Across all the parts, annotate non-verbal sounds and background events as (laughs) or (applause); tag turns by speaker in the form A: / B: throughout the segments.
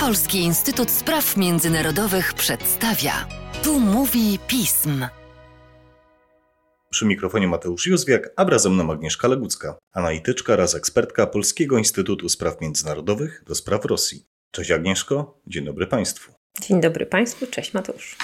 A: Polski Instytut Spraw Międzynarodowych przedstawia. Tu mówi pism.
B: Przy mikrofonie Mateusz Józwiak, a razem nam Agnieszka Legucka, analityczka oraz ekspertka Polskiego Instytutu Spraw Międzynarodowych do spraw Rosji. Cześć Agnieszko, dzień dobry Państwu.
C: Dzień dobry Państwu, cześć Mateusz.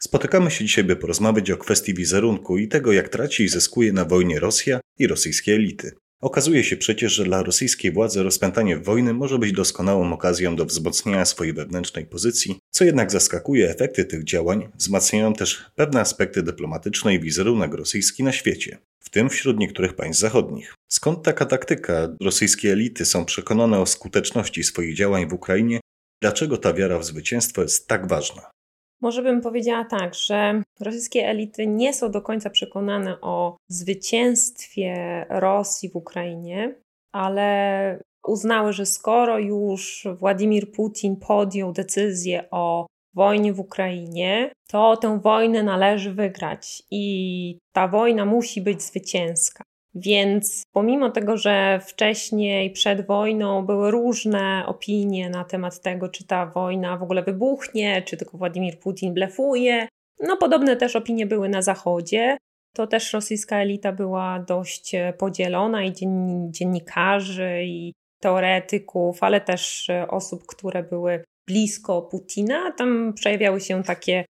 B: Spotykamy się dzisiaj, by porozmawiać o kwestii wizerunku i tego, jak traci i zyskuje na wojnie Rosja i rosyjskie elity. Okazuje się przecież, że dla rosyjskiej władzy rozpętanie wojny może być doskonałą okazją do wzmocnienia swojej wewnętrznej pozycji, co jednak zaskakuje efekty tych działań, wzmacniają też pewne aspekty dyplomatyczne i wizerunek rosyjski na świecie, w tym wśród niektórych państw zachodnich. Skąd taka taktyka? Rosyjskie elity są przekonane o skuteczności swoich działań w Ukrainie. Dlaczego ta wiara w zwycięstwo jest tak ważna?
C: Może bym powiedziała tak, że rosyjskie elity nie są do końca przekonane o zwycięstwie Rosji w Ukrainie, ale uznały, że skoro już Władimir Putin podjął decyzję o wojnie w Ukrainie, to tę wojnę należy wygrać i ta wojna musi być zwycięska. Więc pomimo tego, że wcześniej, przed wojną były różne opinie na temat tego, czy ta wojna w ogóle wybuchnie, czy tylko Władimir Putin blefuje, no podobne też opinie były na Zachodzie. To też rosyjska elita była dość podzielona i dziennikarzy, i teoretyków, ale też osób, które były blisko Putina. Tam przejawiały się takie,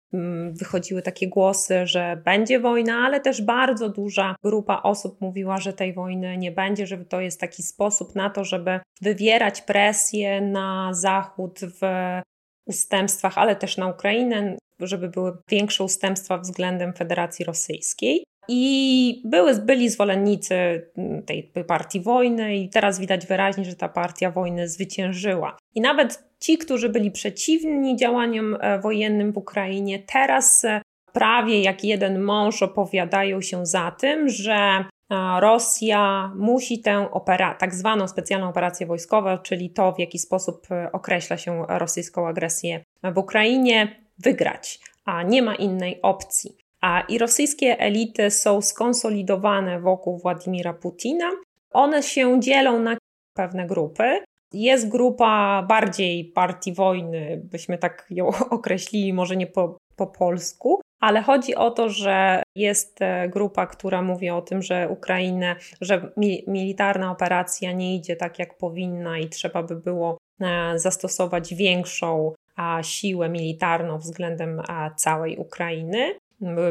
C: wychodziły takie głosy, że będzie wojna, ale też bardzo duża grupa osób mówiła, że tej wojny nie będzie, że to jest taki sposób na to, żeby wywierać presję na Zachód w ustępstwach, ale też na Ukrainę, żeby były większe ustępstwa względem Federacji Rosyjskiej. I były, byli zwolennicy mm, tej partii wojny, i teraz widać wyraźnie, że ta partia wojny zwyciężyła. I nawet ci, którzy byli przeciwni działaniom e, wojennym w Ukrainie, teraz e, prawie jak jeden mąż opowiadają się za tym, że e, Rosja musi tę opera, tak zwaną specjalną operację wojskową, czyli to, w jaki sposób określa się rosyjską agresję w Ukrainie, wygrać, a nie ma innej opcji. A i rosyjskie elity są skonsolidowane wokół Władimira Putina. One się dzielą na pewne grupy. Jest grupa bardziej partii wojny, byśmy tak ją (laughs) określili, może nie po, po polsku, ale chodzi o to, że jest e, grupa, która mówi o tym, że Ukrainę, że mi, militarna operacja nie idzie tak jak powinna i trzeba by było e, zastosować większą siłę militarną względem całej Ukrainy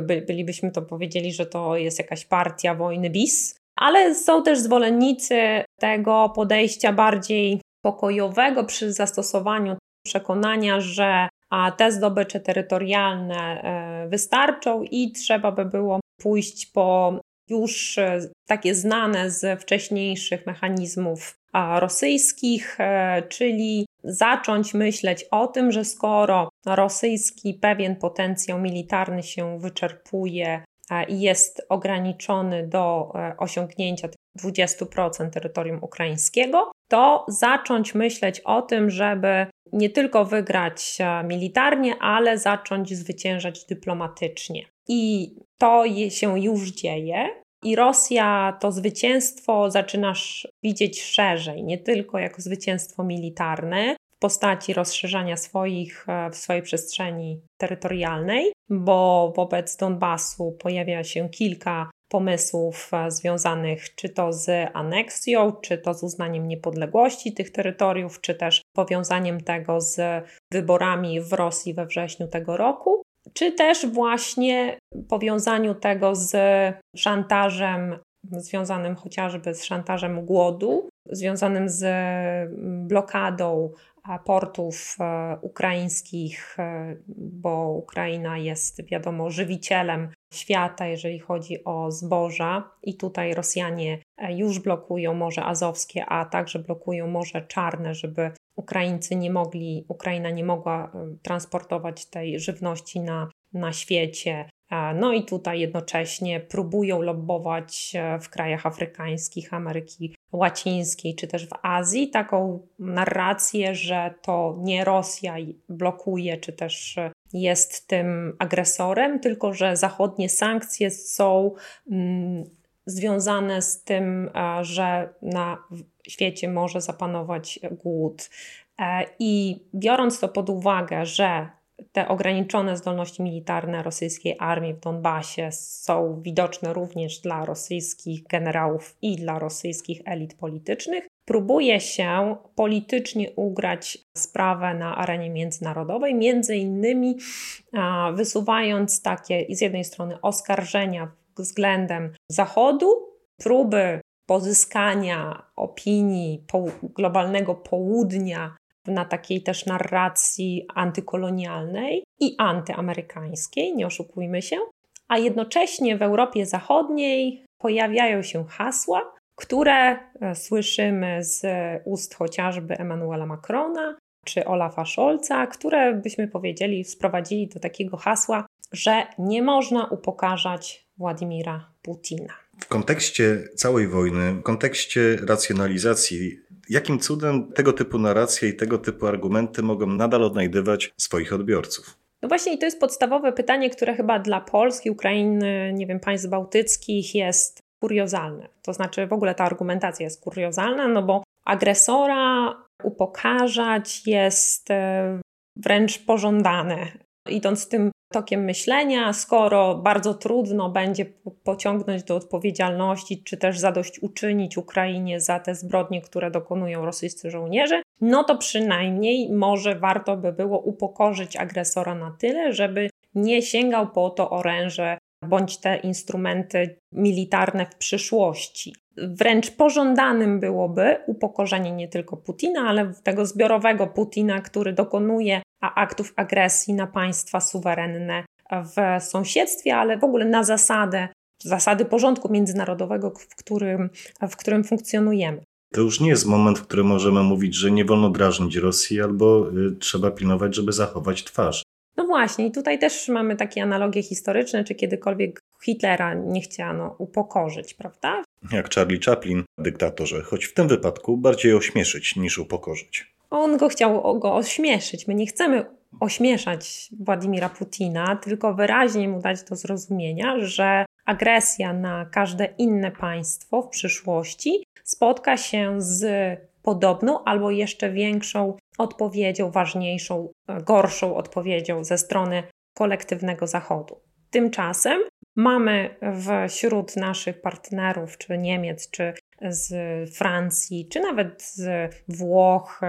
C: by, bylibyśmy to powiedzieli, że to jest jakaś partia wojny bis, ale są też zwolennicy tego podejścia bardziej pokojowego przy zastosowaniu przekonania, że a te zdobycze terytorialne e, wystarczą i trzeba by było pójść po już e, takie znane z wcześniejszych mechanizmów rosyjskich, e, czyli zacząć myśleć o tym, że skoro rosyjski pewien potencjał militarny się wyczerpuje i jest ograniczony do e, osiągnięcia 20% terytorium ukraińskiego, to zacząć myśleć o tym, żeby nie tylko wygrać militarnie, ale zacząć zwyciężać dyplomatycznie. I to się już dzieje. I Rosja to zwycięstwo zaczynasz widzieć szerzej, nie tylko jako zwycięstwo militarne w postaci rozszerzania swoich, e, w swojej przestrzeni terytorialnej, bo wobec Donbasu pojawia się kilka pomysłów e, związanych czy to z aneksją, czy to z uznaniem niepodległości tych terytoriów, czy też powiązaniem tego z wyborami w Rosji we wrześniu tego roku czy też właśnie powiązaniu tego z szantażem związanym chociażby z szantażem głodu, związanym z blokadą portów e, ukraińskich, e, bo Ukraina jest, wiadomo, żywicielem świata, jeżeli chodzi o zboża, i tutaj Rosjanie e, już blokują Morze Azowskie, a także blokują Morze Czarne, żeby Ukraińcy nie mogli, Ukraina nie mogła transportować tej żywności na, na świecie. No i tutaj jednocześnie próbują lobbować w krajach afrykańskich, Ameryki Łacińskiej czy też w Azji taką narrację, że to nie Rosja blokuje czy też jest tym agresorem, tylko że zachodnie sankcje są mm, związane z tym, że na świecie może zapanować głód. I biorąc to pod uwagę, że te ograniczone zdolności militarne rosyjskiej armii w Donbasie są widoczne również dla rosyjskich generałów i dla rosyjskich elit politycznych, próbuje się politycznie ugrać sprawę na arenie międzynarodowej, między innymi wysuwając takie z jednej strony oskarżenia względem Zachodu, próby pozyskania opinii globalnego południa na takiej też narracji antykolonialnej i antyamerykańskiej, nie oszukujmy się, a jednocześnie w Europie Zachodniej pojawiają się hasła, które e, słyszymy z ust chociażby Emmanuela Macrona czy Olafa Scholza, które byśmy powiedzieli, sprowadzili do takiego hasła, że nie można upokarzać Władimira Putina.
B: W kontekście całej wojny, w kontekście racjonalizacji, jakim cudem tego typu narracje i tego typu argumenty mogą nadal odnajdywać swoich odbiorców?
C: No właśnie, i to jest podstawowe pytanie, które chyba dla Polski, Ukrainy, nie wiem, państw bałtyckich jest kuriozalne. To znaczy, w ogóle ta argumentacja jest kuriozalna, no bo agresora upokarzać jest e, wręcz pożądane. Idąc tym tokiem myślenia, skoro bardzo trudno będzie pociągnąć do odpowiedzialności, czy też zadośćuczynić Ukrainie za te zbrodnie, które dokonują rosyjscy żołnierze, no to przynajmniej może warto by było upokorzyć agresora na tyle, żeby nie sięgał po to oręże bądź te instrumenty militarne w przyszłości. Wręcz pożądanym byłoby upokorzenie nie tylko Putina, ale tego zbiorowego Putina, który dokonuje aktów agresji na państwa suwerenne w sąsiedztwie, ale w ogóle na zasadę, zasady porządku międzynarodowego, w którym, w którym funkcjonujemy.
B: To już nie jest moment, w którym możemy mówić, że nie wolno drażnić Rosji albo y, trzeba pilnować, żeby zachować twarz.
C: No właśnie, i tutaj też mamy takie analogie historyczne, czy kiedykolwiek Hitlera nie chciano upokorzyć, prawda?
B: Jak Charlie Chaplin, dyktatorze, choć w tym wypadku bardziej ośmieszyć niż upokorzyć.
C: On go chciał go ośmieszyć. My nie chcemy ośmieszać Władimira Putina, tylko wyraźnie mu dać do zrozumienia, że agresja na każde inne państwo w przyszłości spotka się z podobną albo jeszcze większą odpowiedzią, ważniejszą, gorszą odpowiedzią ze strony kolektywnego Zachodu. Tymczasem mamy wśród naszych partnerów, czy Niemiec, czy z Francji, czy nawet z Włoch,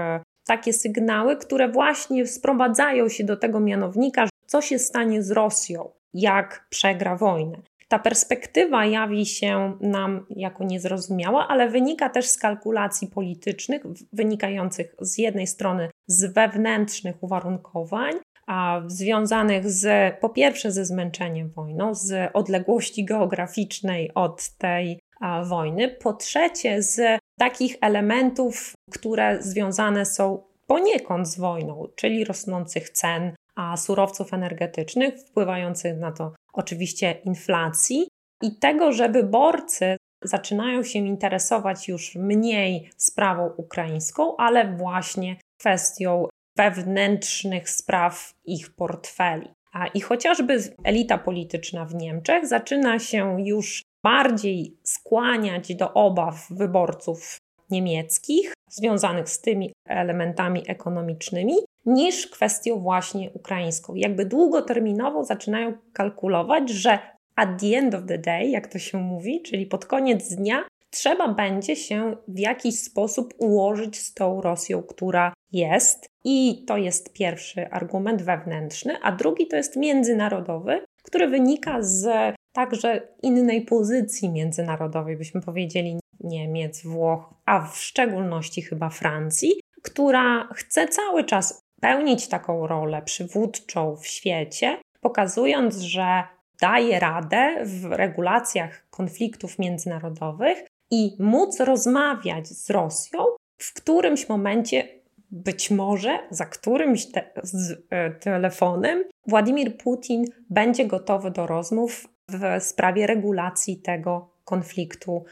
C: takie sygnały, które właśnie sprowadzają się do tego mianownika, co się stanie z Rosją, jak przegra wojnę. Ta perspektywa jawi się nam jako niezrozumiała, ale wynika też z kalkulacji politycznych, wynikających z jednej strony z wewnętrznych uwarunkowań, a związanych z, po pierwsze ze zmęczeniem wojną, z odległości geograficznej od tej wojny, po trzecie z takich elementów, które związane są poniekąd z wojną, czyli rosnących cen a surowców energetycznych, wpływających na to oczywiście inflacji i tego, że wyborcy zaczynają się interesować już mniej sprawą ukraińską, ale właśnie kwestią wewnętrznych spraw ich portfeli. A i chociażby elita polityczna w Niemczech zaczyna się już bardziej skłaniać do obaw wyborców niemieckich związanych z tymi elementami ekonomicznymi, niż kwestią właśnie ukraińską. Jakby długoterminowo zaczynają kalkulować, że at the end of the day, jak to się mówi, czyli pod koniec dnia, trzeba będzie się w jakiś sposób ułożyć z tą Rosją, która jest. I to jest pierwszy argument wewnętrzny, a drugi to jest międzynarodowy, który wynika z także innej pozycji międzynarodowej, byśmy powiedzieli Niemiec, Włoch, a w szczególności chyba Francji, która chce cały czas pełnić taką rolę przywódczą w świecie, pokazując, że daje radę w regulacjach konfliktów międzynarodowych i móc rozmawiać z Rosją w którymś momencie, być może za którymś te, e, telefonem, Władimir Putin będzie gotowy do rozmów w sprawie regulacji tego konfliktu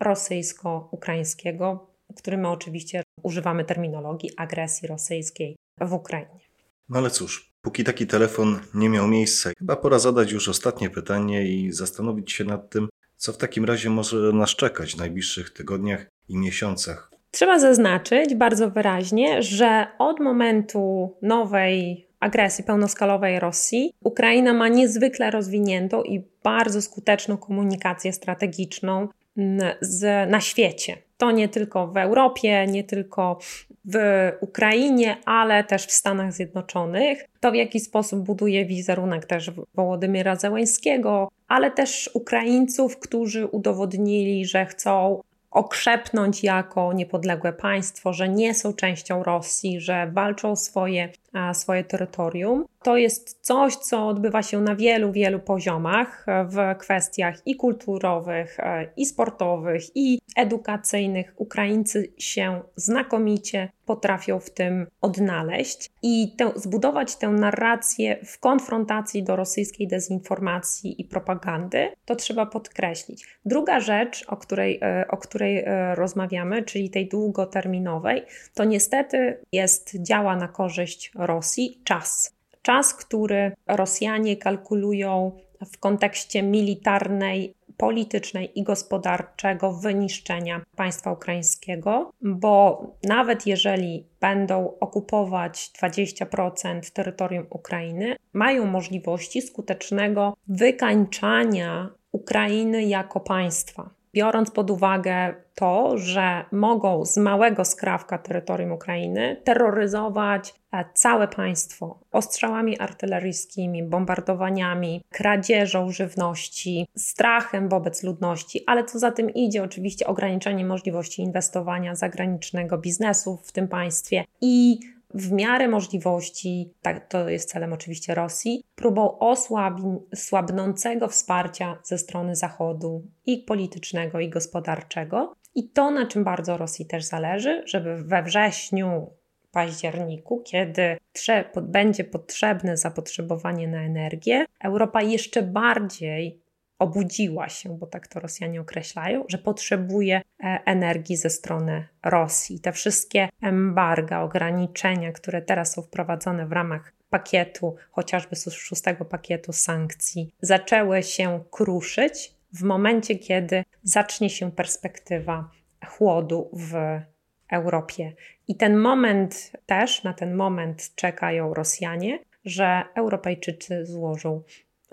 C: rosyjsko-ukraińskiego, który my oczywiście używamy terminologii agresji rosyjskiej w Ukrainie.
B: No ale cóż, póki taki telefon nie miał miejsca, chyba pora zadać już ostatnie pytanie i zastanowić się nad tym, Co w takim razie może nas czekać w najbliższych tygodniach i miesiącach?
C: Trzeba zaznaczyć bardzo wyraźnie, że od momentu nowej agresji pełnoskalowej Rosji, Ukraina ma niezwykle rozwiniętą i bardzo skuteczną komunikację strategiczną mm, z, na świecie. To nie tylko w Europie, nie tylko w Ukrainie, ale też w Stanach Zjednoczonych. To w jaki sposób buduje wizerunek też Wołodymyra Zełańskiego, ale też Ukraińców, którzy udowodnili, że chcą okrzepnąć jako niepodległe państwo, że nie są częścią Rosji, że walczą swoje, swoje terytorium. To jest coś, co odbywa się na wielu, wielu poziomach w kwestiach i kulturowych, e, i sportowych, i edukacyjnych. Ukraińcy się znakomicie potrafią w tym odnaleźć i te, zbudować tę narrację w konfrontacji do rosyjskiej dezinformacji i propagandy, to trzeba podkreślić. Druga rzecz, o której, e, o której e, rozmawiamy, czyli tej długoterminowej, to niestety jest, działa na korzyść Rosji czas. Czas, który Rosjanie kalkulują w kontekście militarnej politycznej i gospodarczego wyniszczenia państwa ukraińskiego, bo nawet jeżeli będą okupować 20% terytorium Ukrainy, mają możliwości skutecznego wykańczania Ukrainy jako państwa biorąc pod uwagę to, że mogą z małego skrawka terytorium Ukrainy terroryzować całe państwo ostrzałami artyleryjskimi, bombardowaniami, kradzieżą żywności, strachem wobec ludności, ale co za tym idzie, oczywiście ograniczenie możliwości inwestowania zagranicznego biznesu w tym państwie i w miarę możliwości, tak, to jest celem oczywiście Rosji, próbą osłabnącego wsparcia ze strony Zachodu i politycznego, i gospodarczego. I to, na czym bardzo Rosji też zależy, żeby we wrześniu, październiku, kiedy będzie potrzebne zapotrzebowanie na energię, Europa jeszcze bardziej obudziła się, bo tak to Rosjanie określają, że potrzebuje e, energii ze strony Rosji. Te wszystkie embarga, ograniczenia, które teraz są wprowadzone w ramach pakietu, chociażby szóstego pakietu sankcji, zaczęły się kruszyć w momencie, kiedy zacznie się perspektywa chłodu w Europie. I ten moment też, na ten moment czekają Rosjanie, że Europejczycy złożą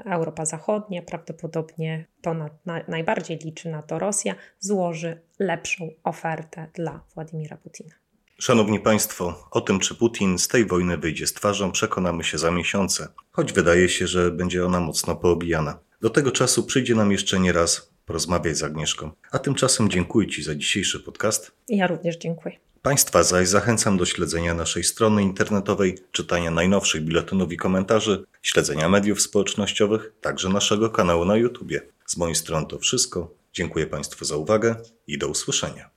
C: Europa Zachodnia, prawdopodobnie to na, na, najbardziej liczy na to Rosja, złoży lepszą ofertę dla Władimira Putina.
B: Szanowni Państwo, o tym, czy Putin z tej wojny wyjdzie z twarzą, przekonamy się za miesiące, choć wydaje się, że będzie ona mocno poobijana. Do tego czasu przyjdzie nam jeszcze nie raz porozmawiać z Agnieszką. A tymczasem dziękuję Ci za dzisiejszy podcast.
C: Ja również dziękuję.
B: Państwa zaś zachęcam do śledzenia naszej strony internetowej, czytania najnowszych biletynów i komentarzy, śledzenia mediów społecznościowych, także naszego kanału na YouTube. Z mojej strony to wszystko. Dziękuję Państwu za uwagę i do usłyszenia.